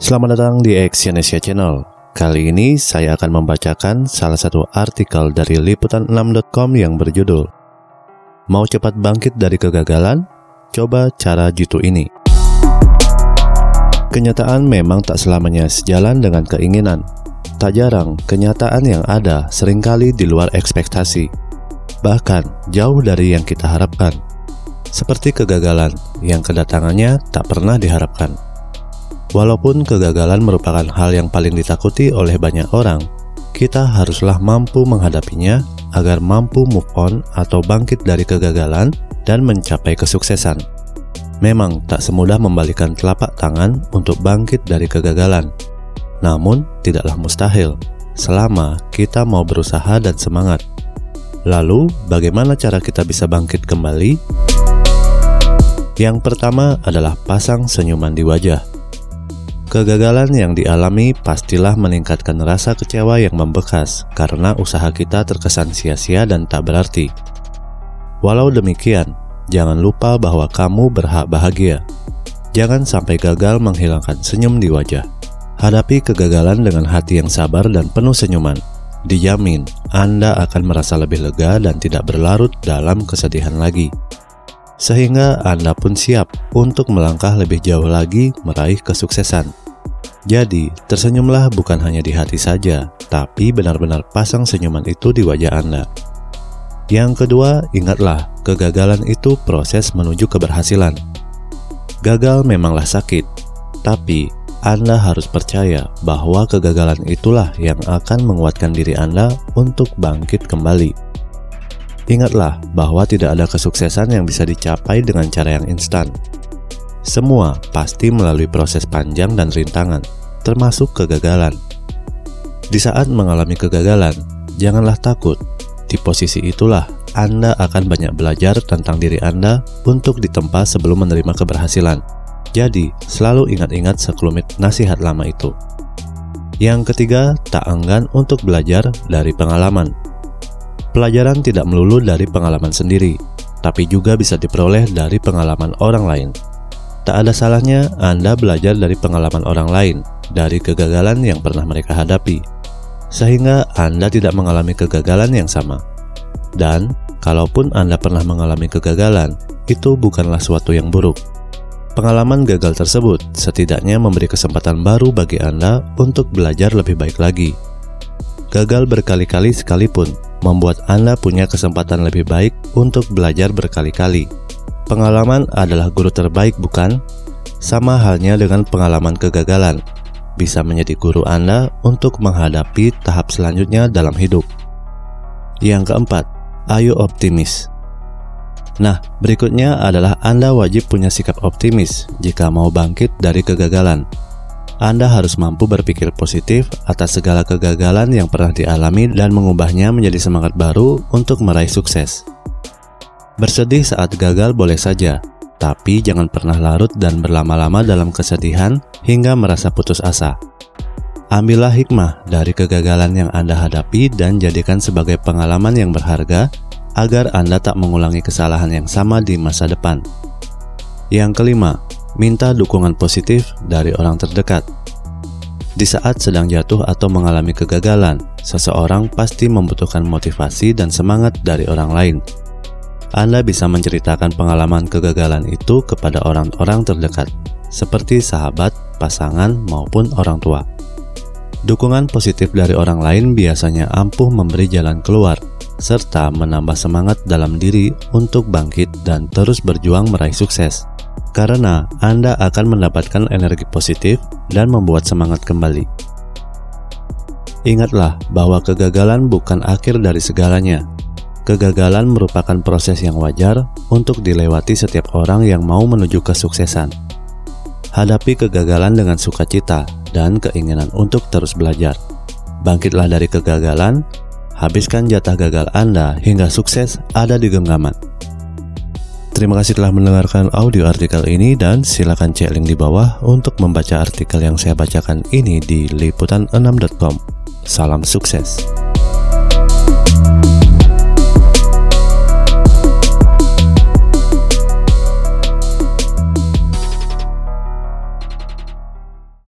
Selamat datang di Exyonesia Channel. Kali ini saya akan membacakan salah satu artikel dari liputan6.com yang berjudul Mau cepat bangkit dari kegagalan? Coba cara jitu ini. Kenyataan memang tak selamanya sejalan dengan keinginan. Tak jarang, kenyataan yang ada sering kali di luar ekspektasi. Bahkan jauh dari yang kita harapkan. Seperti kegagalan yang kedatangannya tak pernah diharapkan. Walaupun kegagalan merupakan hal yang paling ditakuti oleh banyak orang, kita haruslah mampu menghadapinya agar mampu move on atau bangkit dari kegagalan dan mencapai kesuksesan. Memang tak semudah membalikan telapak tangan untuk bangkit dari kegagalan. Namun, tidaklah mustahil selama kita mau berusaha dan semangat. Lalu, bagaimana cara kita bisa bangkit kembali? Yang pertama adalah pasang senyuman di wajah. Kegagalan yang dialami pastilah meningkatkan rasa kecewa yang membekas karena usaha kita terkesan sia-sia dan tak berarti. Walau demikian, jangan lupa bahwa kamu berhak bahagia. Jangan sampai gagal menghilangkan senyum di wajah. Hadapi kegagalan dengan hati yang sabar dan penuh senyuman. Dijamin, Anda akan merasa lebih lega dan tidak berlarut dalam kesedihan lagi sehingga Anda pun siap untuk melangkah lebih jauh lagi meraih kesuksesan. Jadi, tersenyumlah bukan hanya di hati saja, tapi benar-benar pasang senyuman itu di wajah Anda. Yang kedua, ingatlah, kegagalan itu proses menuju keberhasilan. Gagal memanglah sakit, tapi Anda harus percaya bahwa kegagalan itulah yang akan menguatkan diri Anda untuk bangkit kembali. Ingatlah bahwa tidak ada kesuksesan yang bisa dicapai dengan cara yang instan. Semua pasti melalui proses panjang dan rintangan, termasuk kegagalan. Di saat mengalami kegagalan, janganlah takut. Di posisi itulah Anda akan banyak belajar tentang diri Anda untuk ditempa sebelum menerima keberhasilan. Jadi, selalu ingat-ingat sekelumit nasihat lama itu. Yang ketiga, tak enggan untuk belajar dari pengalaman. Pelajaran tidak melulu dari pengalaman sendiri, tapi juga bisa diperoleh dari pengalaman orang lain. Tak ada salahnya Anda belajar dari pengalaman orang lain, dari kegagalan yang pernah mereka hadapi, sehingga Anda tidak mengalami kegagalan yang sama. Dan, kalaupun Anda pernah mengalami kegagalan, itu bukanlah suatu yang buruk. Pengalaman gagal tersebut setidaknya memberi kesempatan baru bagi Anda untuk belajar lebih baik lagi. Gagal berkali-kali sekalipun membuat Anda punya kesempatan lebih baik untuk belajar berkali-kali. Pengalaman adalah guru terbaik, bukan? Sama halnya dengan pengalaman kegagalan, bisa menjadi guru Anda untuk menghadapi tahap selanjutnya dalam hidup. Yang keempat, ayo optimis. Nah, berikutnya adalah Anda wajib punya sikap optimis jika mau bangkit dari kegagalan. Anda harus mampu berpikir positif atas segala kegagalan yang pernah dialami dan mengubahnya menjadi semangat baru untuk meraih sukses. Bersedih saat gagal boleh saja, tapi jangan pernah larut dan berlama-lama dalam kesedihan hingga merasa putus asa. Ambillah hikmah dari kegagalan yang Anda hadapi dan jadikan sebagai pengalaman yang berharga agar Anda tak mengulangi kesalahan yang sama di masa depan. Yang kelima, minta dukungan positif dari orang terdekat. Di saat sedang jatuh atau mengalami kegagalan, seseorang pasti membutuhkan motivasi dan semangat dari orang lain. Anda bisa menceritakan pengalaman kegagalan itu kepada orang-orang terdekat, seperti sahabat, pasangan, maupun orang tua. Dukungan positif dari orang lain biasanya ampuh memberi jalan keluar, serta menambah semangat dalam diri untuk bangkit dan terus berjuang meraih sukses karena Anda akan mendapatkan energi positif dan membuat semangat kembali. Ingatlah bahwa kegagalan bukan akhir dari segalanya. Kegagalan merupakan proses yang wajar untuk dilewati setiap orang yang mau menuju kesuksesan. Hadapi kegagalan dengan sukacita dan keinginan untuk terus belajar. Bangkitlah dari kegagalan, habiskan jatah gagal Anda hingga sukses ada di genggaman. Terima kasih telah mendengarkan audio artikel ini dan silakan cek link di bawah untuk membaca artikel yang saya bacakan ini di liputan6.com. Salam sukses.